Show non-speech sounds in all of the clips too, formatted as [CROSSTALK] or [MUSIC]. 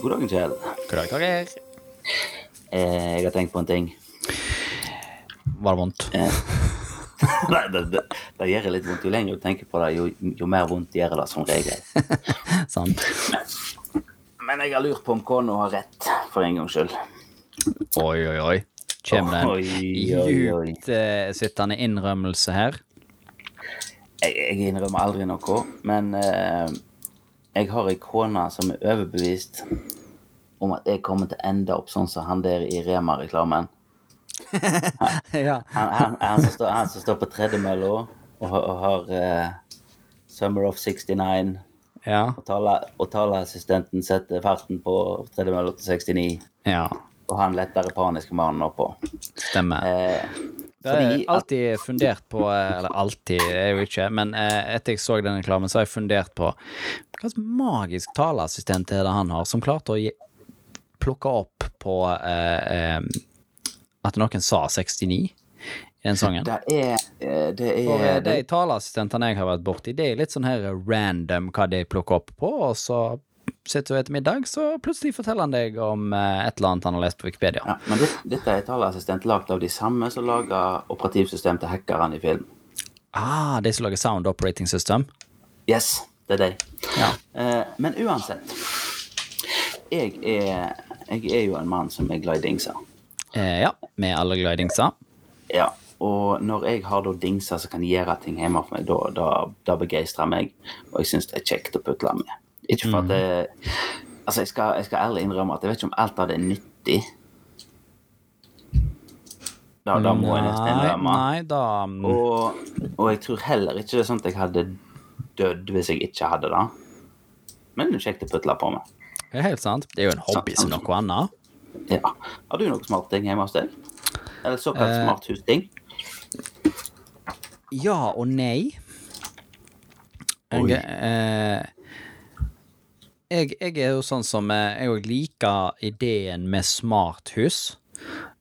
God dagen, Kjell. God dag, Torgeir. Eh, jeg har tenkt på en ting. Var det vondt? Eh, [LAUGHS] Nei, det, det, det gjør litt vondt. Jo lenger du tenker på det, jo, jo mer vondt gjør det som regel. [LAUGHS] Sant? Men jeg har lurt på om kona har rett, for en gangs skyld. Oi, oi, oi. Kjem det en djupt eh, innrømmelse her? Jeg, jeg innrømmer aldri noe, men eh, jeg har ei kone som er overbevist om at jeg kommer til å ende opp sånn som han der i Rema-reklamen. [LAUGHS] ja. Han, han, han, som står, han som står på tredjemølla og, og har uh, Summer of 69, Ja. og, tale, og taleassistenten setter farten på tredjemølla til 69, ja. og han lettere paniske mannen oppå. Stemmer. Eh, Det er fordi alltid fundert på eh, Eller alltid, er jo ikke, men eh, etter jeg så den reklamen, så har jeg fundert på hva slags magisk taleassistent er det han har, som klarte å gi, plukke opp på eh, eh, at noen sa 69 i den sangen. det er det Det For eh, er de taleassistentene jeg har vært borti, det er litt sånn her random hva de plukker opp på, og så sitter og spiser middag, så plutselig forteller han deg om eh, et eller annet han har lest på Wikipedia. ja, Men det, dette er taleassistent lagd av de samme som lager operativsystem til hackerne i film. Ah, de som lager Sound Operating System. Yes, det er de. Ja. Uh, men uansett. Jeg er, jeg er jo en mann som er glad i dingser. Eh, ja, med alle glad i dingser. Ja, og når jeg har da dingser som kan gjøre ting hjemme for meg, da, da, da begeistrer meg, og jeg syns det er kjekt å putle med. Ikke for at det Altså, jeg skal, jeg skal ærlig innrømme at jeg vet ikke om alt av det er nyttig. Da, da må jeg nesten innrømme. nei, da mm, Og, og jeg tror heller ikke det er sånn at jeg hadde dødd hvis jeg ikke hadde det. Men det er kjekt å putle på med. Det er helt sant. Det er jo en hobby som noe annet. Ja. Har du noe smart ting hjemme hos deg? Eller såkalt Eh, smart husting? Ja og nei. Oi. Jeg, eh, jeg, jeg er jo sånn som eh, Jeg òg liker ideen med smarthus.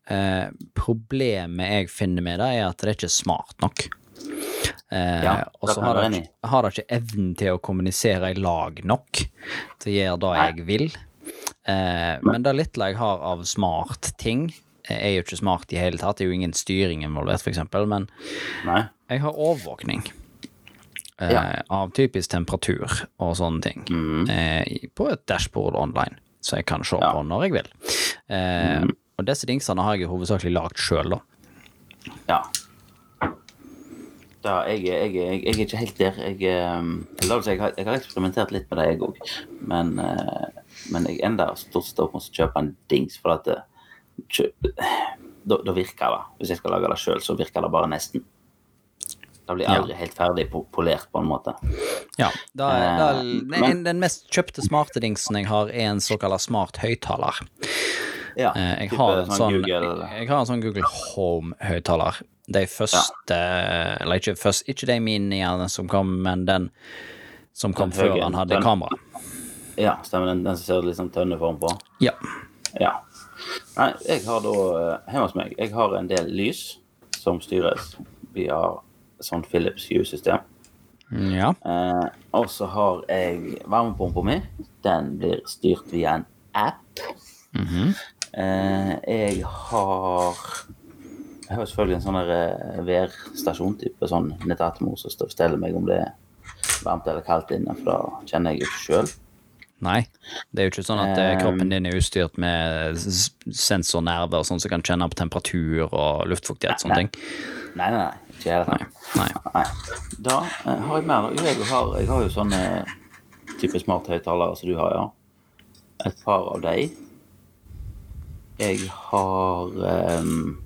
Eh, problemet jeg finner med det, er at det er ikke smart nok. Eh, Ja, og så har det, har det ikke evnen til å kommunisere i lag nok til å gjøre det jeg vil. Eh, men det lille jeg har av smart ting, eh, er jo ikke smart i hele tatt. Det er jo ingen styring involvert, eksempel. Men Nei? jeg har overvåkning. Eh, Ja. Av typisk temperatur og sånne ting. mm. Eh, på et dashboard online, så jeg kan se Ja. på når jeg vil. Eh, Og disse dingsene har jeg hovedsakelig lagd sjøl, da. Ja. Da, jeg, jeg, jeg, jeg er ikke helt der. Jeg, eh, har, har eksperimentert litt med det, jeg òg. Men, eh, men jeg ender stort sett å kjøpe en dings, for at det, kjø, da, da virker det. Hvis jeg skal lage det sjøl, så virker det bare nesten. Det blir Ja. aldri helt ferdig po- polert, på en måte. Ja, da, da, Eh, den, men- den mest kjøpte smarte dingsen jeg har, er en såkalt smart høyttaler. Ja, Eh, jeg, type har en sånn, Google jeg har en sånn Google Home-høyttaler. De første Eller ikke, først, ikke de miniene som kom, men den som kom Den før høye, han hadde den- kamera. Ja, stemmer. Den, den som ser litt sånn tønneform på. Ja. Ja. Nei, jeg har da eh, hjemme hos meg Jeg har en del lys som styres via sånn Philips Hue-system. ja. Eh, og så har jeg varmepumpa mi. Den blir styrt via en app. eh, jeg har Jeg har selvfølgelig en sånn der, eh, værstasjon, type sånn Netatmo, som forteller meg om det er varmt eller kaldt inne, for da kjenner jeg ikke sjøl. Nei, det er jo ikke sånn at eh, Um, kroppen din er utstyrt med sensornerver sånn som kan kjenne på temperatur og luftfuktighet og sånne ting. Nei, nei, nei. I det. Nei. Nei. Da eh, har jeg mer. Jo, Jeg har, jeg har jo sånne type smarthøyttalere som du har, ja. Et par av de. Jeg har um,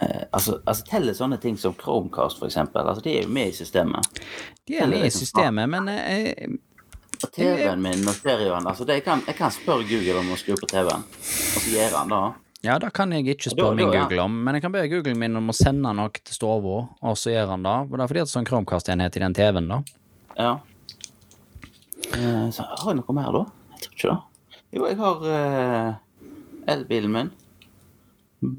eh, altså, altså teller sånne ting som Chromecast, eksempel. Altså, de er jo med i systemet. De er med i systemet, men eh, TV-en min og stereoen altså, det, jeg, kan, jeg kan spørre Google om å skru på TV-en, og så gjør han det. Ja, det kan jeg ikke spørre min. Google om, men jeg kan be Google min om å sende noe til stua, og så gjør han det. For det er fordi det er sånn Chromecast-enhet i den TV-en, da. Ja. Eh, så har jeg noe mer, da? Jeg tror ikke det. Jo, jeg har uh, elbilen min.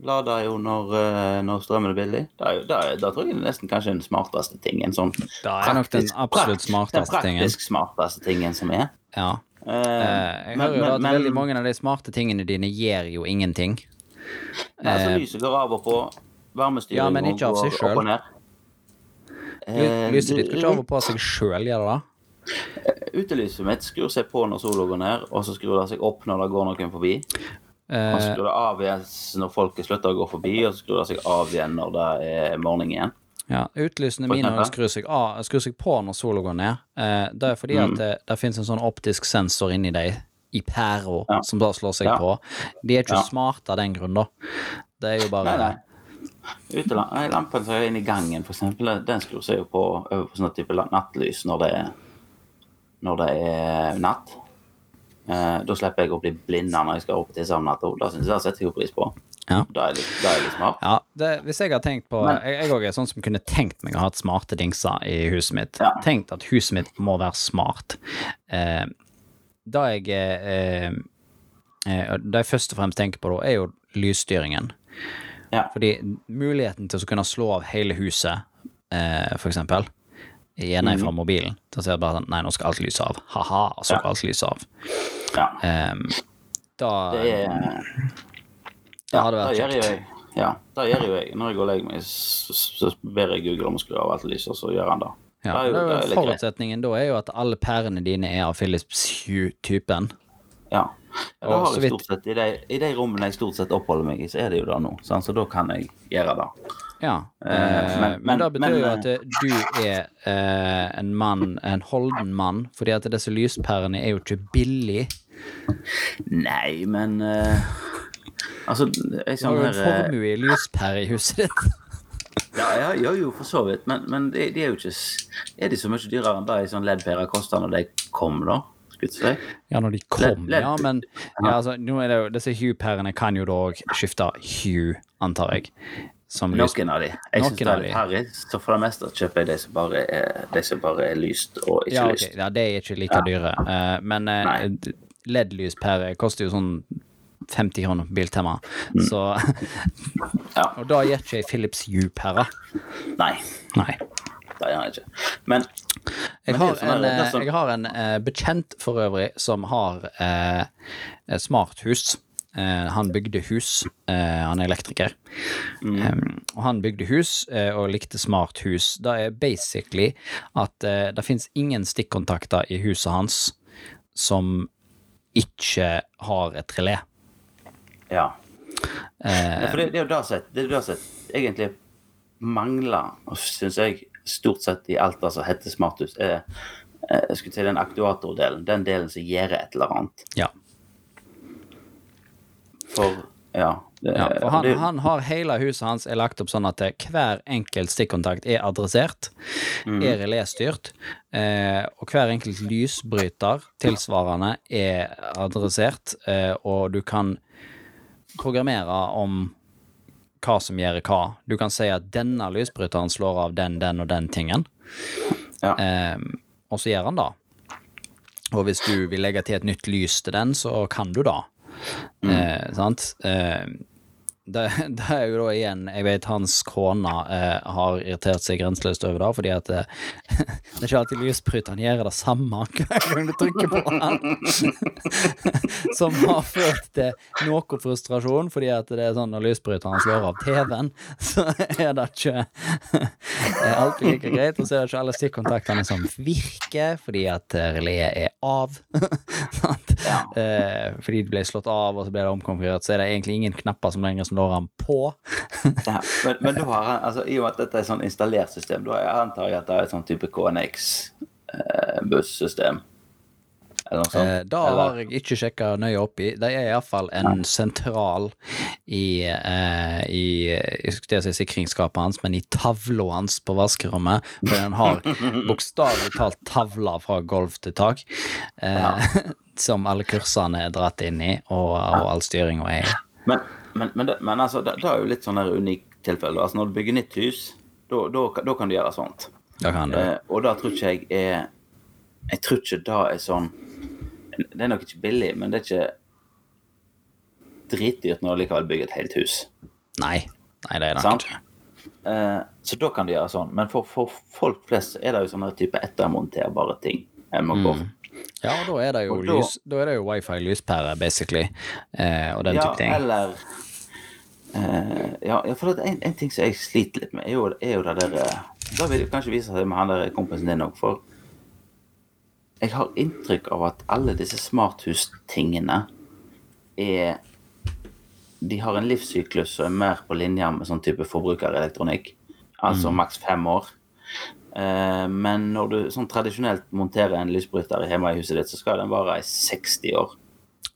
Lader jo når, uh, når strømmen er billig. Da, er, da tror jeg det er nesten kanskje den smarteste tingen. Sånn Det er nok den absolutt smarteste tingen. Den tingen. praktisk smarteste tingen som er. Ja. Uh, jeg men- hører jo at men- veldig mange av de smarte tingene dine gjør jo ingenting. Nei, altså, Eh, av og på. Varmestyring Ja, men ikke av seg går opp og ned. Eh, Lyset ditt går ikke av og på seg sjøl, gjør det da? Utelyset mitt skrur seg på når sola går ned, og så skrur det seg opp når det går noen forbi. Og så Eh, skrur det av igjen når folket slutter å gå forbi, og så skrur det seg av igjen når det er morgen igjen. ja, utlysene mine skrur seg, av, skrur seg på når sola går ned. Eh, det er fordi Mm. at det, det finnes en sånn optisk sensor inni deg, i pæra, Ja. som da slår seg Ja. på. De er ikke Ja. smarte av den grunn, da. Det er jo bare Nei, nei. Nei, Lampen som er inne i gangen, for eksempel, den skrur seg jo på over på sånn type nattlys når det er, når det er natt. Eh, da slipper jeg å bli blinda når jeg skal opp til samme natt Det synes jeg setter jeg jo pris på. Ja. Da er jeg litt, da er litt smart. Ja, det, hvis jeg har tenkt på Men- jeg òg er sånn som kunne tenkt meg å ha et smarte dingser i huset mitt. Ja. Tenkt at huset mitt må være smart. Eh, da jeg eh, eh, Det jeg først og fremst tenker på da, er jo lysstyringen. Ja. Fordi muligheten til å kunne slå av hele huset, eh, for eksempel, gjerne Mhm. fra mobilen, da ser jeg bare sånn Nei, nå skal alt lyse av. Ha-ha, så skal alt lyse av. ja. Eh, da Det er Det hadde vært kjekt. Ja, det gjør jo jeg. Når jeg går og legger meg, så, så ber jeg Google om å skru av alt lyset, og så gjør han det. Ja, det er jo, det er jo forutsetningen da er jo at alle pærene dine er av Philips Hue-typen. Ja. ja det har jeg stort sett, I de, i de rommene jeg stort sett oppholder meg i, så er det jo det nå. sant? Så da kan jeg gjøre det. Ja, Eh, men, men, men- det betyr men, jo eh, at eh, du er eh, en mann, en holden mann, fordi at disse lyspærene er jo ikke billig. Nei, men eh, Altså, jeg Du har sånn jo en eh, formue i lyspære i huset ditt. Ja, ja, jo, jo, for så vidt. Men, men de, de er jo ikke Er de så mye dyrere enn det i sånn LED-pærer kosta når de kom, da? Ja, når de kom, LED, ja, men ja, altså, nå er det jo, disse Hue-pærene kan jo da òg skifte Hue, antar jeg. Som. Noen av de. Jeg syns det er litt harry, så for det meste kjøper jeg de som bare er, de som bare er lyst og ikke Ja, okay. lyst. ja, det er ikke like dyre. Uh, men uh, Nei. LED-lyspære koster jo sånn 50 kroner på Biltema. Mm. Så [LAUGHS] Ja. Og da gir ikke jeg Philips Hue-pære. Nei, Nei. det gjør jeg ikke. Men Jeg Men har sånn en, eh, sånn- jeg har en uh, bekjent for øvrig som har uh, et smarthus. Uh, han bygde hus. Eh, han er elektriker. Um, og han bygde hus eh, og likte smarthus. Det er basically at eh, det fins ingen stikkontakter i huset hans som ikke har et relé. Ja. Eh, Ja, for det, det er jo det som det det egentlig mangler, syns jeg, stort sett i alt det som heter smarthus. Er, eh, jeg skulle den aktuatordelen, den delen som gjør et eller annet. ja. For ja, det, Ja, for han, det, han har hele huset hans er lagt opp sånn at eh, hver enkelt stikkontakt er adressert, er relésstyrt, eh, og hver enkelt lysbryter tilsvarende er adressert, eh, og du kan programmere om hva som gjør hva. Du kan si at denne lysbryteren slår av den, den og den tingen, ja. eh, og så gjør han det. Og hvis du vil legge til et nytt lys til den, så kan du da. Eh, sant? Eh, det, det er jo da igjen Jeg vet hans kone eh, har irritert seg grenseløst over det, fordi at eh, [LAUGHS] det er ikke alltid lysbryteren gjør det samme [LAUGHS] hver gang du trykker på den. [LAUGHS] Som har ført til noe frustrasjon, fordi at det er sånn når lysbryteren slår av TV-en, så er det ikke alltid like greit. Og så er det ikke alle stikkontaktene som virker, fordi at eh, reléet er av. Sant? Ja. Eh, fordi det ble slått av, og så ble det omkonfigurert, så er det egentlig ingen knapper som lenger slår han på. [LAUGHS] Ja, men, men da har han, altså, i og med at dette er et sånn installert system, da antar jeg at det er et sånn type KNX-bussystem. Eller. Eh, da har jeg ikke sjekka nøye opp i. Det er iallfall en sentral i, eh, i jeg skulle si sikringsskapet hans, men i tavla hans på vaskerommet. For den har [LAUGHS] bokstavelig talt tavler fra gulv til tak, eh, [LAUGHS] som alle kursene er dratt inn i, og, og all styringa er i. Men, men, men, det, men altså, det, det er jo litt sånn unikt tilfelle. Altså, når du bygger nytt hus, da, kan du gjøre sånt. Da kan du. Eh, og da tror ikke jeg er Jeg tror ikke det er sånn Det er nok ikke billig, men det er ikke dritdyrt når du likevel bygger et helt hus. Nei. Nei, det er det Sant? ikke. Eh, så da kan du gjøre sånn. Men for, for folk flest er det jo sånne type ettermonterbare ting Jeg må gå Ja, og da er det jo, da- lys, da er det jo wifi-lyspære, basically, eh, og den Ja, type ting. eller eh, ja, for det en, en ting som jeg sliter litt med, er jo, er jo det der eh, Da vil det kanskje vise seg med han der kompisen din òg, for jeg har inntrykk av at alle disse smarthustingene er De har en livssyklus som er mer på linje med sånn type forbrukerelektronikk, altså maks fem år. Eh, men når du sånn tradisjonelt monterer en lysbryter hjemme i huset ditt, så skal den vare i 60 år.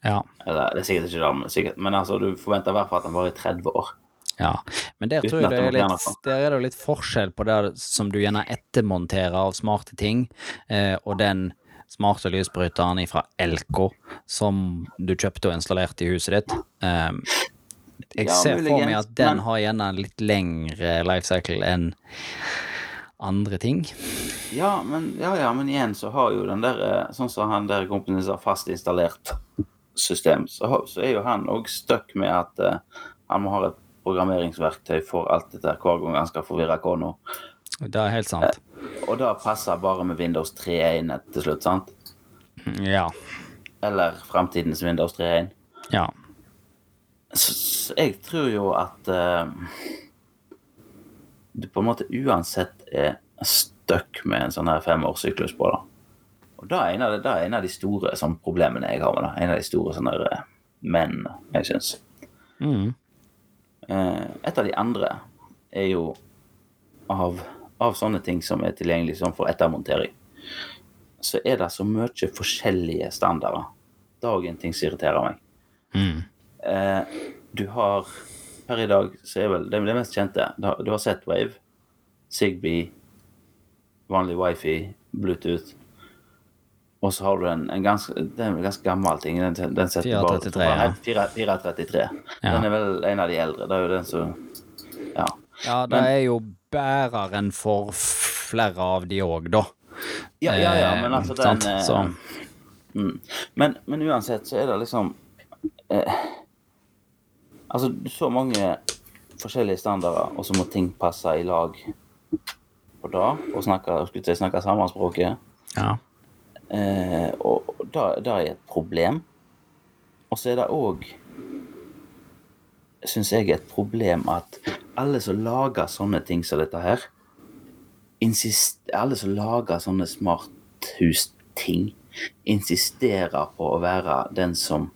Ja, Eller det er sikkert ikke det, men, sikkert, men altså, du forventer i hvert fall at den varer i 30 år. ja. Men der tror jeg det er litt, der er det litt forskjell på det som du gjerne ettermonterer av smarte ting, eh, og den smarte lysbryteren fra Elko som du kjøpte og installerte i huset ditt. Eh, jeg ser for meg at den har gjerne en litt lengre life cycle enn andre ting. Ja, men, ja, ja, men igjen så har jo den der eh, Sånn som han der kompisen har fast installert system, så, så er jo han òg stuck med at uh, han må ha et programmeringsverktøy for alt dette hver gang han skal forvirre kona. Det er helt sant. Og det passer bare med Windows 3.1 til slutt, sant? Ja. Eller fremtidens Windows 3.1. Ja. Så, så jeg tror jo at eh, du på en måte uansett er stuck med en sånn her femårssyklus på da. Og det er en av de, det en av de store sånn, problemene jeg har med det. En av de store sånne her, eh, menn, jeg syns. Mm. Eh, et av de andre er jo av, av sånne ting som er tilgjengelig sånn for ettermontering. Så er det så mye forskjellige standarder. Det er òg en ting som irriterer meg. Mm. Eh, du har per i dag så er vel det, det mest kjente Du har, sett Z-Wave, Zigbee, vanlig wifi, Bluetooth. Og så har du en, en ganske Det er en ganske gammel ting. Den, den setter 433, ja. 433. Ja. Den er vel en av de eldre. Det er jo den som Ja. Ja, det Men- er jo bæreren for flere av de òg, da. Ja, ja, ja, men Eh, altså den eh, mm. men, men uansett så er det liksom eh, Altså, så mange forskjellige standarder, og så må ting passe i lag på det, og snakke, skulle snakke samme språket. Ja. Eh, og da, da er et problem. Og så er det òg, syns jeg, et problem at alle som lager sånne ting som dette her, insister, alle som lager sånne smarthusting, insisterer på å være den som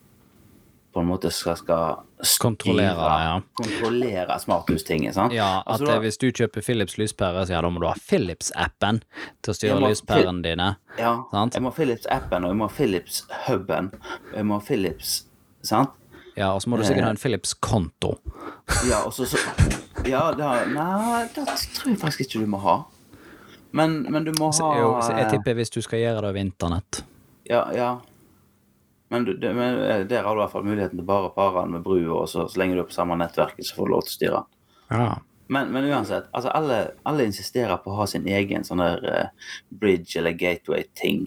på en måte skal, skal styre- Kontrollere, ja. kontrollere smarthustinget. sant? Ja, at Altså, eh, da- hvis du kjøper Philips lyspære, så ja, da må du ha Philips-appen til å styre lyspærene dine. Ja, Sant? jeg må ha Philips-appen, og jeg må ha Philips-huben, og jeg må ha Philips Sant? Ja, og så må du sikkert ha en Philips-konto. Ja, og så, så Ja, da Nei, det tror jeg faktisk ikke du må ha. Men, men du må Så, ha jo, så jeg eh, tipper hvis du skal gjøre det over internett. Ja, ja. Men, det, men eh, der har du i hvert fall muligheten til bare å pare den med brua, og så, så lenge du er på samme nettverket, så får du lov til å styre den. Ja. Men, men uansett, altså alle, alle insisterer på å ha sin egen sånn der uh, bridge eller gateway-ting.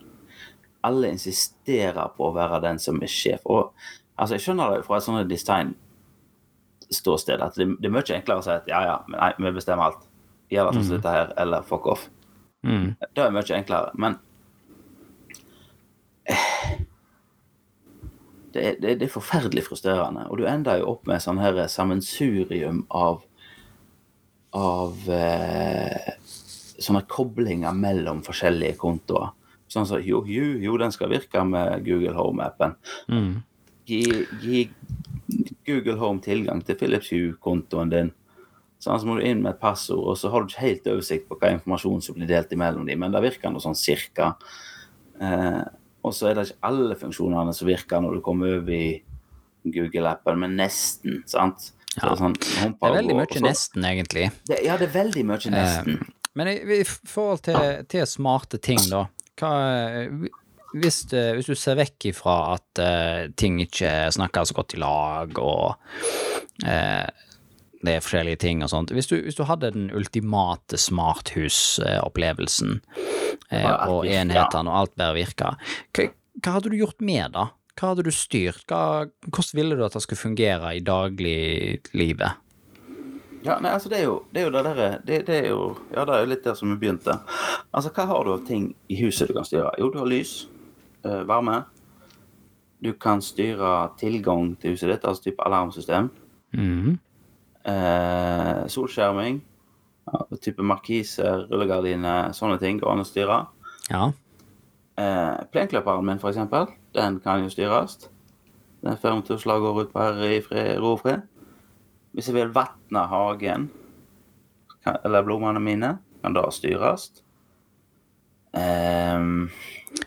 Alle insisterer på å være den som er sjef. Og altså, jeg skjønner det fra et sånt design-ståsted at det, det er mye enklere å si at ja, ja, nei, vi bestemmer alt. Gjør det sånn som dette her, eller fuck off. Mm. Det er mye enklere, men det er, det, er- er forferdelig frustrerende. Og du ender jo opp med sånn her sammensurium av av eh, sånne koblinger mellom forskjellige kontoer. Sånn som jo, jo, jo, den skal virke med Google Home-appen. Mm. Gi, gi Google Home tilgang til Philips Hue-kontoen din. Sånn, så må du inn med et passord, og så har du ikke helt oversikt på hva informasjon som blir delt imellom dem, men det virker noe sånn cirka. Eh, og så er det ikke alle funksjonene som virker når du kommer over i Google-appen, men nesten, sant? Så Ja. det, sånn, Det er veldig mye nesten, egentlig. Det, ja, det er veldig mye nesten. Men i, i forhold til, til smarte ting, da. Hva, hvis, det- hvis du ser vekk ifra at uh, ting ikke snakker så godt i lag, og eh, det er forskjellige ting og sånt. Hvis du, hvis du hadde den ultimate smarthusopplevelsen, eh, og enhetene og alt bare virka, hva, hva hadde du gjort med da? Hva hadde du styrt? Hva, hvordan ville du at det skulle fungere i dagliglivet? Ja, nei, altså det er jo det er jo det derre det, det er jo Ja, det er jo litt der som vi begynte. Altså, hva har du av ting i huset du kan styre? Jo, du har lys. eh, varme. Du kan styre tilgang til huset ditt, altså type alarmsystem. Mhm. Eh, solskjerming. Ja, type markiser, rullegardiner, sånne ting går an å styre. Ja. Eh, Plenklipperen min, for eksempel, den kan jo styres. Den får meg til å slå går ut på her i fred, ro og fred. Hvis jeg vil vatne hagen, kan, eller blomstene mine, kan det styres. Um,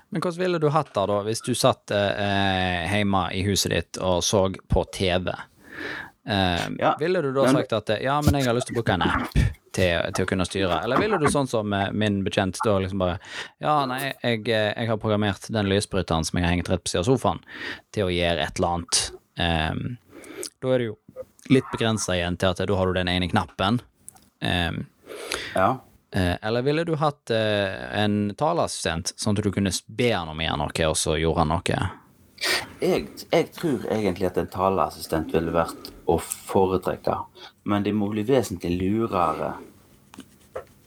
Men hvordan ville du hatt det da, hvis du satt eh, hjemme i huset ditt og så på TV? Eh, Ja, ville du da sagt at eh, ja, men jeg har lyst til å bruke en app til, til å kunne styre? Eller ville du sånn som eh, min bekjent da liksom bare Ja, nei, jeg, eh, jeg har programmert den lysbryteren som jeg har hengt rett på siden av sofaen, til å gjøre et eller annet. Eh, da er det jo litt begrensa igjen til at da har du den ene knappen. Eh, ja. Eh, eller ville du hatt eh, en taleassistent, sånn at du kunne be han om å gjøre noe, og så gjorde han noe? Jeg, jeg tror egentlig at en taleassistent ville vært å foretrekke, men de må bli vesentlig lurere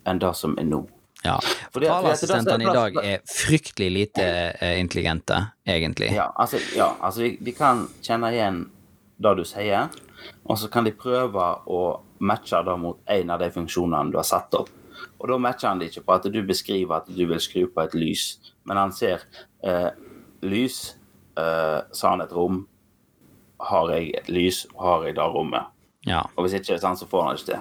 enn det som er nå. Ja. Taleassistentene i dag er fryktelig lite eh, intelligente, egentlig. Ja, altså, ja, altså de, de, kan kjenne igjen det du sier, og så kan de prøve å matche det mot en av de funksjonene du har satt opp. Og da matcher han det ikke på at du beskriver at du vil skru på et lys, men han ser eh, lys, eh, sa han et rom, har jeg et lys, har jeg da rommet. Ja. Og hvis ikke, sant, så får han ikke det.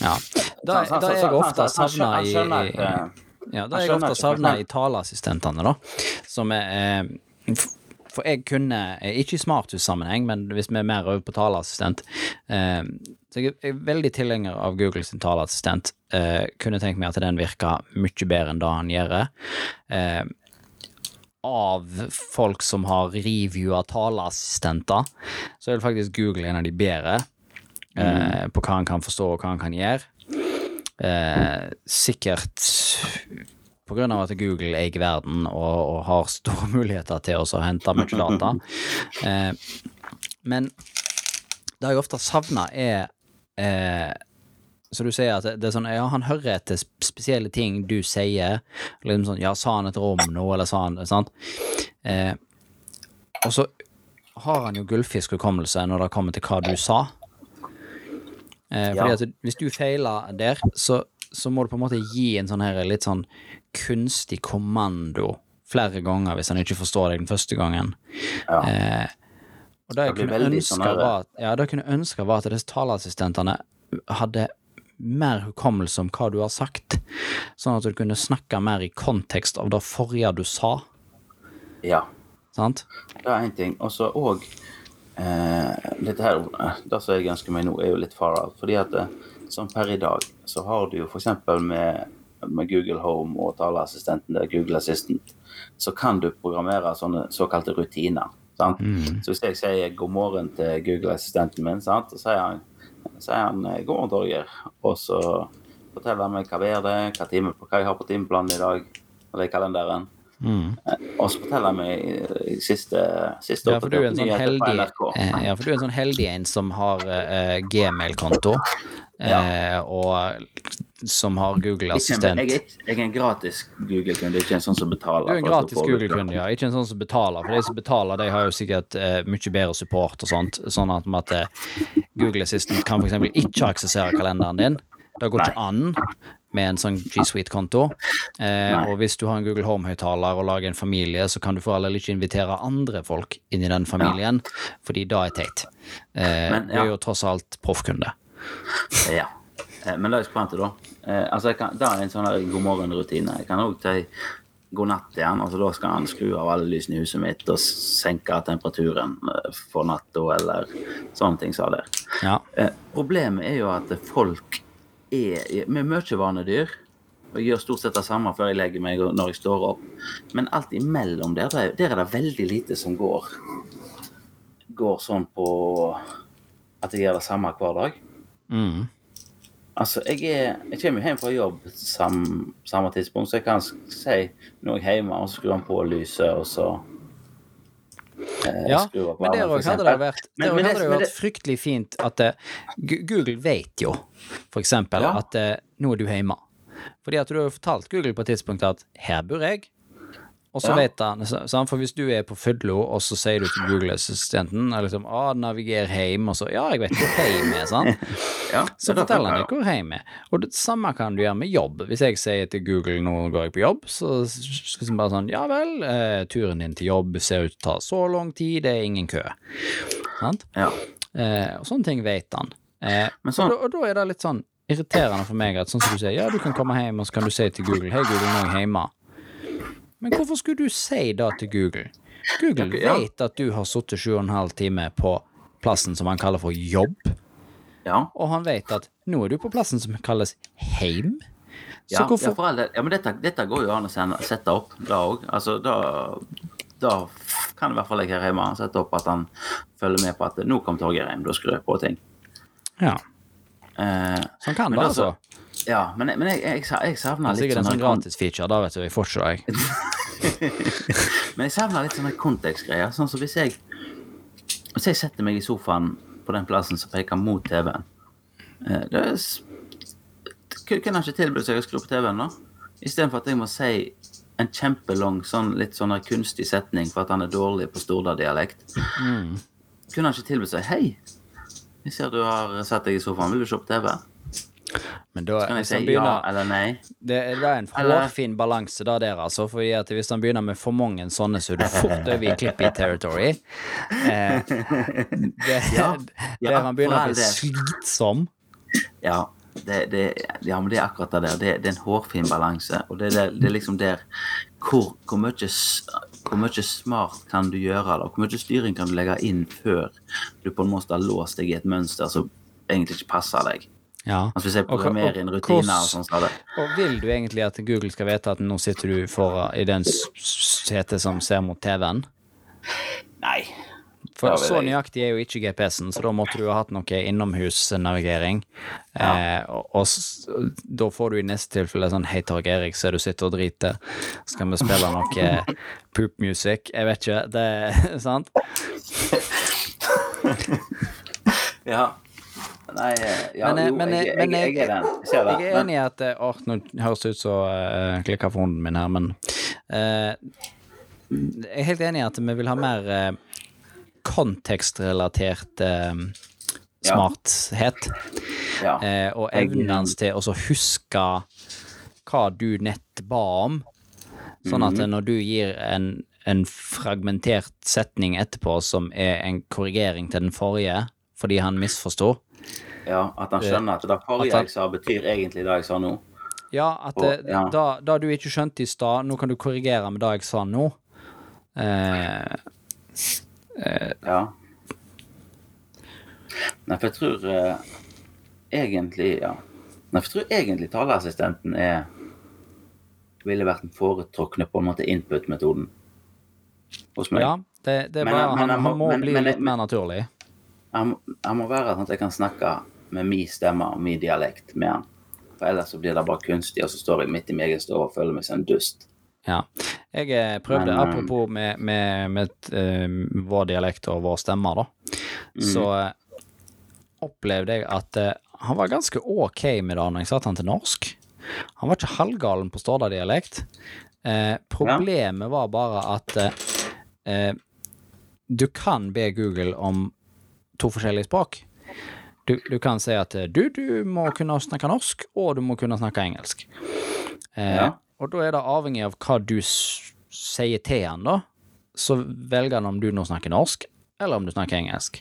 ja. [LAUGHS] Da, sånn, han- da er jeg ofte savna i, i, eh, Ja, da er jeg ofte savna i taleassistentene, da. Som er eh, For jeg kunne, ikke i smarthussammenheng, men hvis vi er mer over på taleassistent eh, Så jeg er veldig tilhenger av Googles taleassistent. Eh, kunne tenkt meg at den virka mye bedre enn det han gjør. Av folk som har reviewa taleassistenter, så er det faktisk Google en av de bedre eh, på hva han kan forstå og hva han kan gjøre. Eh, sikkert på grunn av at Google eier verden og, og har store [LAUGHS] muligheter til å hente mye data. Eh, men det jeg ofte savner, er eh, Så du sier at det, er sånn Ja, han hører etter spesielle ting du sier. Liksom sånn Ja, sa han et rom nå, eller sa han Sant? Eh, og så har han jo gullfiskhukommelse når det kommer til hva du sa. Eh, fordi Ja. at hvis du feiler der, så, så må du på en måte gi en sånn her litt sånn kunstig kommando flere ganger hvis han ikke forstår deg den første gangen. Ja. Eh, og det jeg Det kunne veldig ønske sånn her- var at, ja, det jeg kunne ønske var at disse taleassistentene hadde mer hukommelse om hva du har sagt, sånn at du kunne snakke mer i kontekst av det forrige du sa, ja. sant? Det er én ting. Og så òg eh, Dette her, eh, det som jeg ønsker meg nå, er jo litt far out. Fordi at eh, som per i dag, så har du jo f.eks. Med, med Google Home og taleassistenten der, Google Assistant, så kan du programmere sånne såkalte rutiner. Sant? Så hvis jeg sier god morgen til Google-assistenten min, sant? så sier han, sier han eh, god Torgeir. Og så forteller han meg hva vær det er, hva, time, hva jeg har på timeplanen i dag, Og det er kalenderen. Eh, Og så forteller jeg meg siste, siste Ja, for du er en sånn heldig eh, Ja, for du er en sånn heldig en som har uh, Gmail-konto, eh, og som har Google-assistent. Jeg, jeg er en gratis Google-kunde, ikke en sånn som betaler. Du er en gratis Google-kunde, ja. Ikke en sånn som betaler. For de som betaler, de har jo sikkert uh, mye bedre support og sånt. Sånn at, at Google-assistent kan f.eks. ikke aksessere kalenderen din. Det går ikke an med en sånn G Suite-konto. Eh, og hvis du har en Google Home-høyttaler og lager en familie, så kan du for all del ikke invitere andre folk inn i den familien, fordi da er teit. Eh, Men, Du er jo tross alt proffkunde. Ja. Eh, Men da er spent da. Eh, altså kan, det er en sånn god morgen-rutine. Jeg kan òg ta god natt igjen. altså Da skal han skru av alle lysene i huset mitt og senke temperaturen eh, for natta, eller sånne ting det. Ja. Eh, problemet er jo at folk er er mye vanedyr. Og jeg gjør stort sett det samme før jeg legger meg og når jeg står opp. Men alt imellom der, der, er det veldig lite som går Går sånn på at jeg gjør det samme hver dag. Mm. Altså, jeg, er, jeg kommer jo hjem fra jobb sam, samme tidspunkt, så jeg kan si når jeg er hjemme, og så skrur han på lyset, og så Ja, han på men der òg hadde det vært, Men- men hadde det- hadde det vært fryktelig fint at eh, Google vet jo, for eksempel, Ja. at eh, nå er du hjemme. Fordi at du har jo fortalt Google på et tidspunkt at her bor jeg, og så Ja. vet han sant? For hvis du er på Fudlo, og så sier du til Google-assistenten liksom, ah, 'Naviger hjem', og så 'Ja, jeg vet hvor heim er', sant? [LAUGHS] Ja, Så er forteller han deg hvor heim er. Og det samme kan du gjøre med jobb. Hvis jeg sier til Google 'nå går jeg på jobb', så skal han bare sånn 'ja vel, eh, turen din til jobb ser ut til å ta så lang tid, det er ingen kø'. Sant? Ja. Eh, og sånne ting vet han. Eh, Men sånn- og, da, og da er det litt sånn irriterende for meg at sånn som du sier, ja, du kan komme hjem, og så kan du si til Google 'hei, Google, nå er jeg hjemme'. Men hvorfor skulle du si det til Google? Google Ja. vet at du har sittet sju og en halv time på plassen som han kaller for jobb, Ja. og han vet at nå er du på plassen som kalles heim. Så Ja, hvorfor ja, for all del. ja, men dette, dette går jo an å sette opp da òg. Altså, da, da kan i hvert fall jeg her hjemme sette opp at han følger med på at nå kom Torgeir hjem, da skrur jeg på ting. Ja, Eh, sånn kan det, altså. ja, men, men jeg, jeg, jeg savner litt Sikkert en sånn sånn gratis feature, da vet du, jeg får ikke det, jeg. [LAUGHS] Men jeg savner litt sånne kontekstgreier. Sånn som hvis jeg Hvis jeg setter meg i sofaen på den plassen som peker mot TV-en eh, det Kunne han ikke tilbudt seg å skru på TV-en, da? Istedenfor at jeg må si en kjempelang, sånn, litt sånn kunstig setning for at han er dårlig på Stordal-dialekt. Kunne han ikke tilbudt seg Hei, jeg ser du har satt deg i sofaen, vil du se på TV? Men da, Skal jeg si begynner, ja eller nei? Det, det er en hårfin balanse da der, altså. Fordi at hvis han begynner med for mange sånne, så er du fort over i Clippy territory. [LAUGHS] Eh, det, Ja, ja, der han begynner å bli slitsom. Ja, det, det, ja, men det er akkurat det der. Det, det er en hårfin balanse. Og det, er det liksom der hvor, hvor, mye, hvor mye smart kan du gjøre, da? Hvor mye styring kan du legge inn før du på en måte har låst deg i et mønster som egentlig ikke passer deg? Ja. Altså Hvis jeg Og hva- programmerer inn rutiner og sånn, så det Og vil du egentlig at Google skal vite at nå sitter du for, i den setet som ser mot TV-en? Nei. For så nøyaktig er jo ikke GPS-en, så da måtte du ha hatt noe innomhusnavigering. Eh, og, og da får du i neste tilfelle sånn Hei, Torg Erik, så du sitter og driter. Skal vi spille noe poop music? Jeg vet ikke. Det er [LAUGHS] sant? [LAUGHS] Ja. Nei, eh, ja, Men, eh, jo, men, jeg, eh, jeg, jeg, er den. Jeg ser det. Jeg er enig i at å, nå høres det ut som uh, hunden min her, men uh, Jeg er helt enig i at vi vil ha mer uh, kontekstrelatert uh, smarthet. Ja. eh, og evnen hans til å huske hva du nett ba om. Sånn at Mhm. når du gir en, en fragmentert setning etterpå som er en korrigering til den forrige, fordi han misforsto ja, at han skjønner at det forrige jeg sa, betyr egentlig det jeg sa nå. Ja, at Og- det, ja. Da, da du ikke skjønte i stad, nå kan du korrigere med det jeg sa nå. Eh, Ja. Nei, for jeg tror eh, egentlig Ja. Nei, for jeg tror egentlig taleassistenten er ville vært den foretrukne på en måte input-metoden hos meg. ja, det, det er Men- bare, men han, han må men- bli litt mer naturlig. Han, han må være sånn at jeg kan snakke med min stemme og min dialekt med han. For ellers så blir det bare kunstig, og så står jeg midt i min egen stue og føler meg som en dust. Ja. Jeg eh, prøvde, Men, eh, apropos med, med, med uh, vår dialekt og vår stemme, da, så eh, opplevde jeg at uh, han var ganske ok med det når jeg satte han til norsk. Han var ikke halvgalen på Stordal-dialekt. Eh, problemet var bare at du kan be Google om to forskjellige språk. Du, du kan si at eh, du, du må kunne snakke norsk, og du må kunne snakke engelsk. Eh, Ja. Og da er det avhengig av hva du sier til han, da. Så velger han om du nå snakker norsk, eller om du snakker engelsk.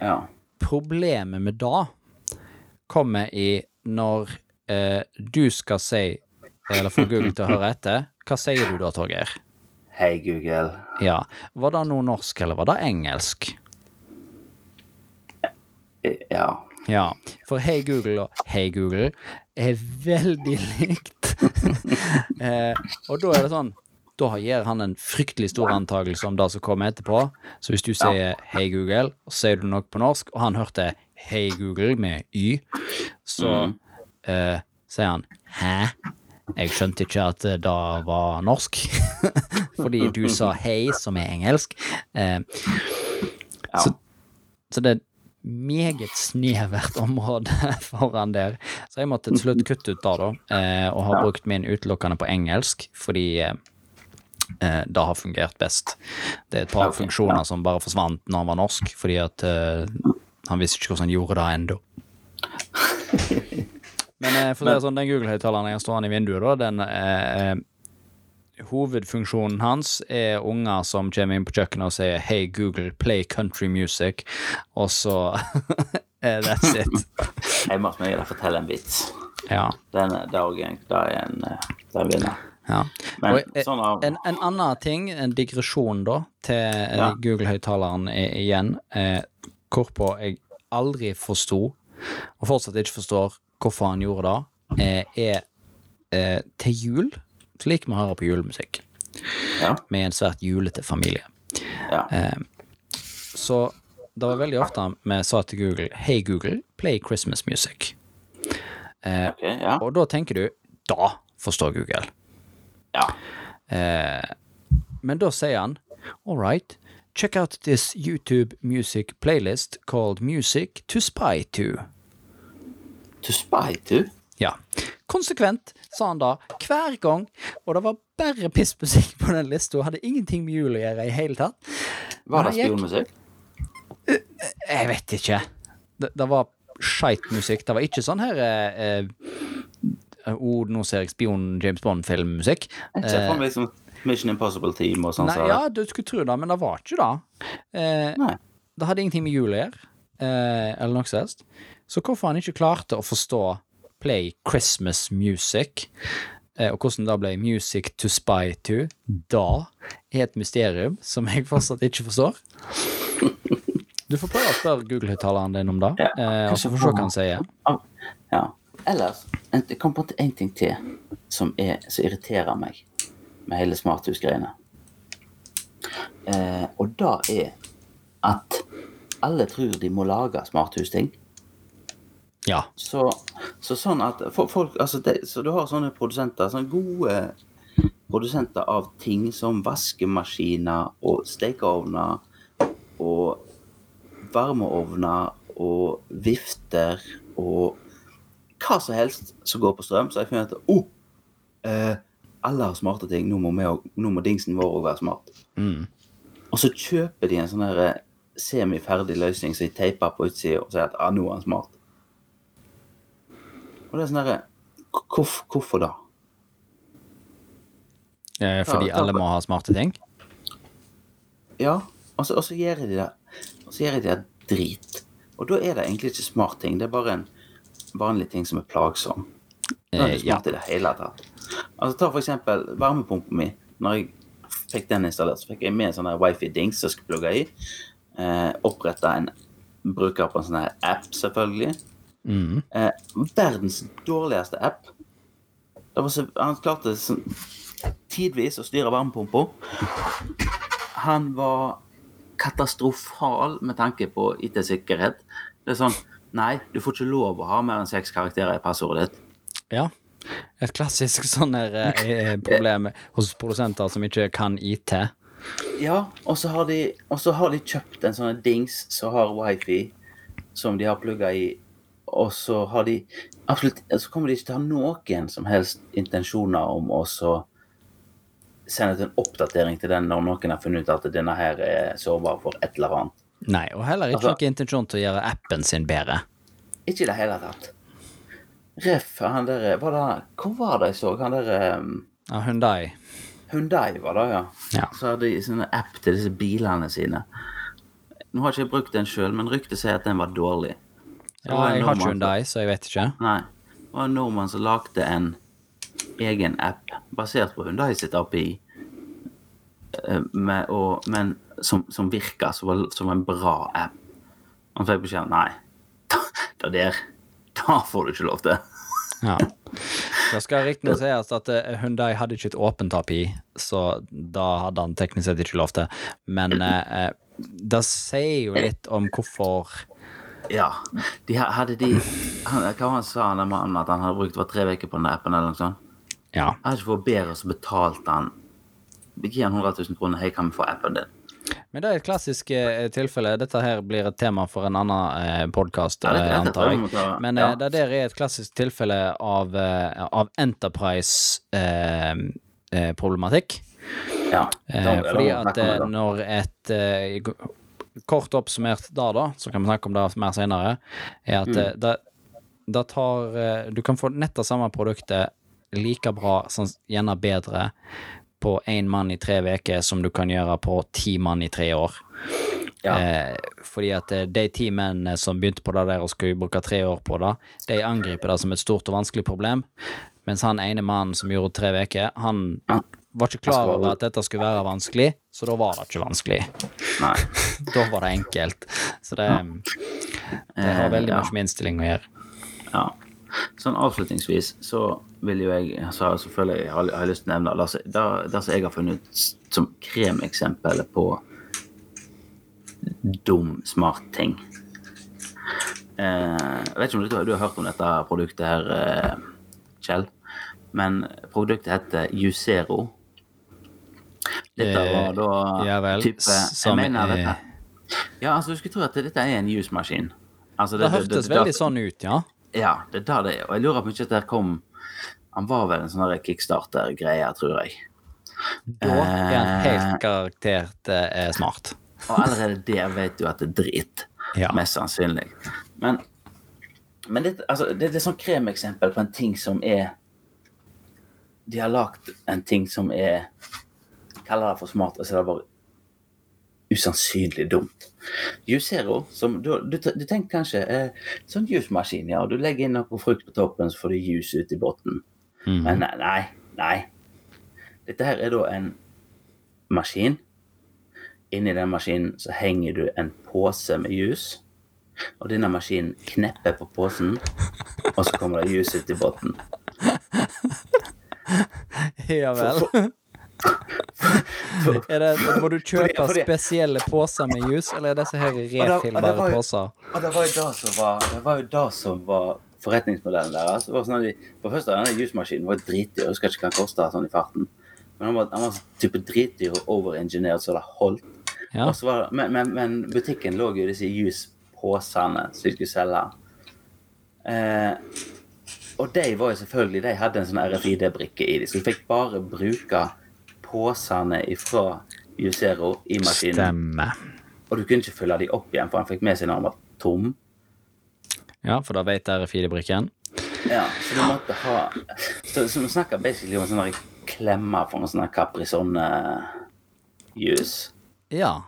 Ja. Problemet med da kommer i når eh, du skal si, eller få Google til å høre etter, hva sier du da, Torgeir? Hei, Google. Ja, var det noe norsk, eller var det engelsk? Ja. Ja, for Hei Google og Hei Google er veldig likt. [LAUGHS] eh, og da er det sånn Da gir han en fryktelig stor antakelse om det som kommer etterpå. Så hvis du sier Hei Google, og så sier du noe på norsk, og han hørte Hei Google med Y, så eh, sier han Hæ? Jeg skjønte ikke at det var norsk. [LAUGHS] Fordi du sa [LAUGHS] hei, som er engelsk. Eh, ja. Så- så det et meget snevert [LAUGHS] område foran der. Så jeg måtte til slutt kutte ut det, da, eh, og har brukt min utelukkende på engelsk, fordi eh, eh, det har fungert best. Det er et par funksjoner som bare forsvant når han var norsk, fordi at han visste ikke hvordan han gjorde det ennå. [LAUGHS] Men for å si det sånn, den Google-høyttaleren jeg har stående i vinduet, da, den Hovedfunksjonen hans er unger som kommer inn på kjøkkenet og sier 'Hey Google, play country music', og så [LAUGHS] That's it. [LAUGHS] jeg må smøre deg fortelle en vits. Ja. Den dagen, det er en, eh, det er en vinner. ja. Men Og, eh, sånn av En, en annen ting, en digresjon da, til eh, Ja. Google-høyttaleren igjen, eh, hvorpå jeg aldri forsto, og fortsatt ikke forstår hvorfor han gjorde det, eh, er eh, til jul, slik vi hører på julemusikk, Ja. med en svært julete familie. ja. Eh, Så det var veldig ofte vi sa til Google Hei Google, play Christmas music. Eh, okay, ja. og da tenker du Da forstår Google. ja. Eh, men da sier han All right, check out this YouTube music playlist called Music to Spy to. To spy to? Ja. Konsekvent sa han da hver gang, og det var bare pissmusikk på den lista, hadde ingenting med jul å gjøre i hele tatt. Var det spionmusikk? Jeg vet ikke. Det, det var skeitmusikk. Det var ikke sånn her eh, eh, oh, nå ser jeg spion James Bond-filmmusikk. Jeg ser for meg liksom Mission Impossible Team og sånn. Nei, så- ja, du skulle tro det, men det var ikke det. Eh, det hadde ingenting med jul å gjøre, eh, eller noe sånt. Så hvorfor han ikke klarte å forstå Play Christmas Music, eh, og hvordan det ble Music to Spy to, da er et mysterium som jeg fortsatt ikke forstår. [LAUGHS] Du får prøve å spørre Google-høyttaleren din om det, Ja, eh, og så får vi se hva han sier. Ja. Ellers, en- det kom på en ting til som, er, som irriterer meg med hele smarthusgreiene. Eh, og det er at alle tror de må lage smarthusting. Ja. Så, så sånn at folk, altså det, Så du har sånne produsenter, sånne gode produsenter av ting som vaskemaskiner og stekeovner og varmeovner og vifter og hva som helst som går på strøm. Så jeg finner at oh, eh, alle har smarte ting, nå må, vi, nå må dingsen vår òg være smart. Mm. Og så kjøper de en sånn eh, semiferdig løsning som de teiper på utsida og sier at ah, nå er den smart. Og det er sånn derre hvorf, Hvorfor da? eh, fordi Ja, alle må ha smarte ting? Ja, og så, og så gjør de det Og så gjør de det drit. Og da er det egentlig ikke smart ting, det er bare en vanlig ting som er plagsom. Det er Eh, ikke ja. i det hele tatt. Altså Ta for eksempel varmepumpa mi. Når jeg fikk den installert, så fikk jeg med en sånn wifi-dings som jeg skulle plugge i. Eh, Oppretta en bruker på en sånn app, selvfølgelig. Mm. Eh, verdens dårligste app. Det var så, han klarte sånn, tidvis å styre varmepumpa. Han var katastrofal med tanke på IT-sikkerhet. Det er sånn Nei, du får ikke lov å ha mer enn seks karakterer i passordet ditt. Ja. Et klassisk [LAUGHS] sånn her eh, eh, problem hos produsenter som ikke kan IT. Ja, og så har så har de kjøpt en sånn dings som har wifi, som de har plugga i, og så har de absolutt Så kommer de ikke til å ha noen som helst intensjoner om å så sende ut en oppdatering til den når noen har funnet ut at denne her er sårbar for et eller annet. Nei, og heller ikke Altså- noen intensjon til å gjøre appen sin bedre. Ikke i det hele tatt. Ref, han der var det, Hvor var det jeg så? Han der um, Ja, Hundai. Hundai var det, ja. Ja. Så hadde de sånne app til disse bilene sine. Nå har jeg ikke brukt den sjøl, men ryktet sier at den var dårlig. Ja, jeg har ikke Hyundai, så jeg vet ikke. Nei. Det var en nordmann som lagde en egen app basert på Hundai sitt API, eh, med, og, men som, som virka som, som en bra app. Han fikk beskjed om nei, [LAUGHS] det der, da får du ikke lov til. Ja. [LAUGHS] Det skal riktignok sies at eh, Hundai hadde ikke et åpent API, så da hadde han teknisk sett ikke lov til. Men [CLEARS THROAT] eh, eh, det sier jo litt om hvorfor Ja. De hadde de han, Hva han sa han mannen at han hadde brukt var tre uker på den appen eller noe sånt? Ja. Jeg hadde ikke fått bedre, så betalte han Gi han 100 000 kroner. Hei, kan vi få appen din? Men det er et klassisk eh, tilfelle. Dette her blir et tema for en annen eh, podkast, eh, antar jeg Men eh, det der er et klassisk tilfelle av, eh, av enterprise-problematikk. Ja. Eh, Da- da fordi at eh, når et eh, Kort oppsummert da, da, så kan vi snakke om det mer senere, er at Mm. eh, det, det tar eh, Du kan få nett det samme produktet like bra, sånn, gjerne bedre, på én mann i tre uker som du kan gjøre på ti mann i tre år. Ja. Eh, fordi at eh, de ti mennene som begynte på det der og skulle bruke tre år på det, de angriper det som et stort og vanskelig problem, mens han ene mannen som gjorde tre uker, han Ja. Var ikke klar over at dette skulle være vanskelig, så da var det ikke vanskelig. Nei. [LAUGHS] Da var det enkelt. Så det, det har veldig ja. mye med innstilling å gjøre. Ja. Sånn avslutningsvis så vil jo jeg så har- selvfølgelig jeg har, har jeg lyst til å nevne det, det, som jeg har funnet som kremeksempel på dum, smart ting. Eh, jeg vet ikke om du, du har hørt om dette produktet her, eh, Kjell, men produktet heter Juicero. Dette var da Eh, ja vel, type Jeg mener er- dette Ja, altså, du skulle tro at dette er en juicemaskin. Altså, Det hørtes veldig sånn ut, ja. ja, det er det er. Og jeg lurer på om ikke der kom Han var vel en sånn kickstarter-greie, tror jeg. Da er han helt karaktert eh, smart. Og allerede der vet du at det er drit. [LAUGHS] Ja. Mest sannsynlig. Men, men det, altså, det, det er sånn kremeksempel på en ting som er De har lagd en ting som er Kaller det for smart, og så er det bare usannsynlig dumt. Juicero, som du, du, du tenker kanskje eh, sånn jusmaskin, ja. Du legger inn noe frukt på toppen, så får du juice ut i bunnen. Mm. Men nei, nei. Dette her er da en maskin. Inni den maskinen så henger du en pose med juice. Og denne maskinen knepper på posen, og så kommer det juice ut i bunnen. [LAUGHS] Ja vel. [LAUGHS] Er det, må du kjøpe Fordi- fordi- spesielle poser med juice, eller er disse her refillbare poser? Og det var jo det som var, det var, jo det som var forretningsmodellen deres. Det var sånn at de, for første, denne jusmaskinen var dritdyr. Jeg husker ikke hva den kosta sånn i farten. Men han var, han var sånn type dritdyr og overingeniert så det holdt. Ja. Og så var det, men, men, men butikken lå jo i disse jusposene som de skulle selge. Eh, og de var jo selvfølgelig De hadde en sånn RFID-brikke i dem, så du fikk bare bruke posene ifra Juicero i maskinen. Stemmer. Og du kunne ikke fylle de opp igjen, for han fikk med seg når han var tom. Ja, for da vet dere filebrikken. Ja, så du måtte ha Så, så vi snakker basically om en sånn klemme for en sånn Caprisonne-juice. Ja.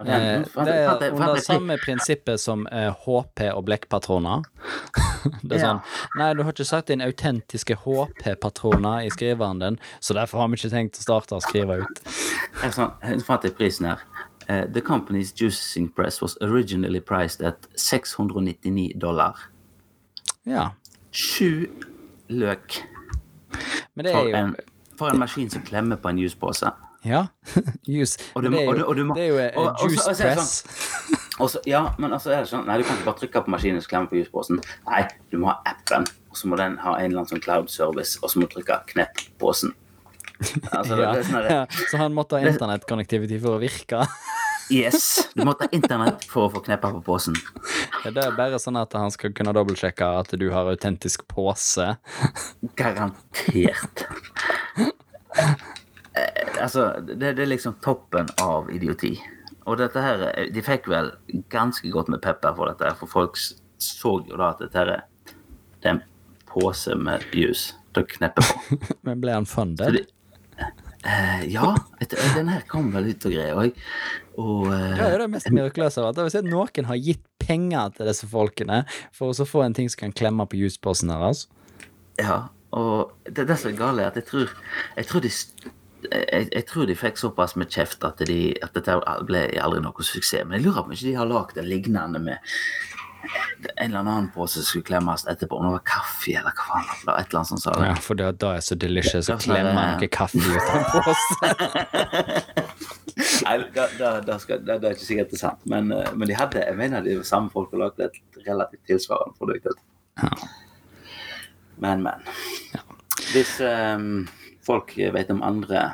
Eh, det er under samme prinsippet som eh, HP og blekkpatroner. [LAUGHS] Det er sånn Nei, du har ikke satt inn autentiske HP-patroner i skriveren din, så derfor har vi ikke tenkt å starte å skrive ut. [LAUGHS] Jeg fant jeg prisen her. Eh, the company's juicing press was originally priced at 699 dollar. Ja. Sju løk Men det for en, for en maskin som klemmer på en juicepose. Ja. [LAUGHS] Juice. Og du det, er er og du- og du jo, det er jo eh, og- juice og så er press. Sånn, også, ja, men altså er det sånn Nei, du kan ikke bare trykke på maskinen og klemme på juiceposen. Nei, du må ha appen, og så må den ha en eller annen sånn cloud service, og så må du trykke knepp påsen'. posen. Altså, [LAUGHS] Ja, sånn ja. Så han måtte ha internettkonnektivitet for å virke. [LAUGHS] Yes! Du måtte ha internett for å få kneppa på posen. Det er bare sånn at han skal kunne dobbeltsjekke at du har autentisk pose. Garantert. Eh, altså, det, det er liksom toppen av idioti. Og dette her eh, De fikk vel ganske godt med pepper for dette, for folk så jo da at dette her er det er en pose med juice til å kneppe på. [LAUGHS] Men ble han Så funded? det, eh, ja, et, den her kom vel ut og greier. Og, og eh, Det er det mest mirakuløse av alt. Hvis noen har gitt penger til disse folkene for å så få en ting som kan klemme på juiceposen deres. Ja, og det, det som er gale, er at jeg tror, jeg tror de jeg, jeg tror de fikk såpass med kjeft at, de, at dette ble aldri noe suksess. Men jeg lurer på om ikke de har lagd en lignende med en eller annen pose som skulle klemmes etterpå. Om det var kaffe eller hva faen. Et eller annet som sa det. Ja, for det, da er så delicious å klemme noe kaffe ut av en pose. [LAUGHS] Nei, da, da, da skal, da, det er ikke sikkert det er sant. Men, eh, men de hadde, jeg mener de samme folk har lagd et relativt tilsvarende produkt. Ja. Men, men. Hvis ehm, folk vet om andre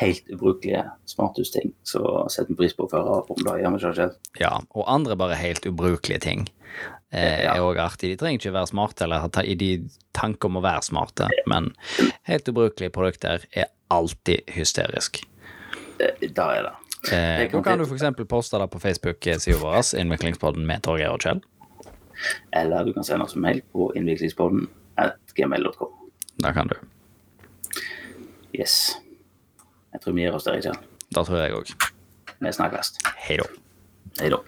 helt ubrukelige smarthusting. Så setter vi pris på å føre av om det, gjør vi ikke selv. Ja, og andre bare helt ubrukelige ting eh, Ja. er òg artig. De trenger ikke være smarte eller ha i de tanker om å være smarte, men helt ubrukelige produkter er alltid hysterisk. Det, det er det. Eh, kan nå kan du f.eks. poste det på Facebook-sida vår, Innviklingspodden med Torgeir og Kjell. Eller du kan sende oss en mail på innviklingspodden at gmail.com. Da kan du. Yes. Jeg tror vi gir oss der, Kjell. Da tror jeg òg. Vi snakkes. Hei da. Hei da.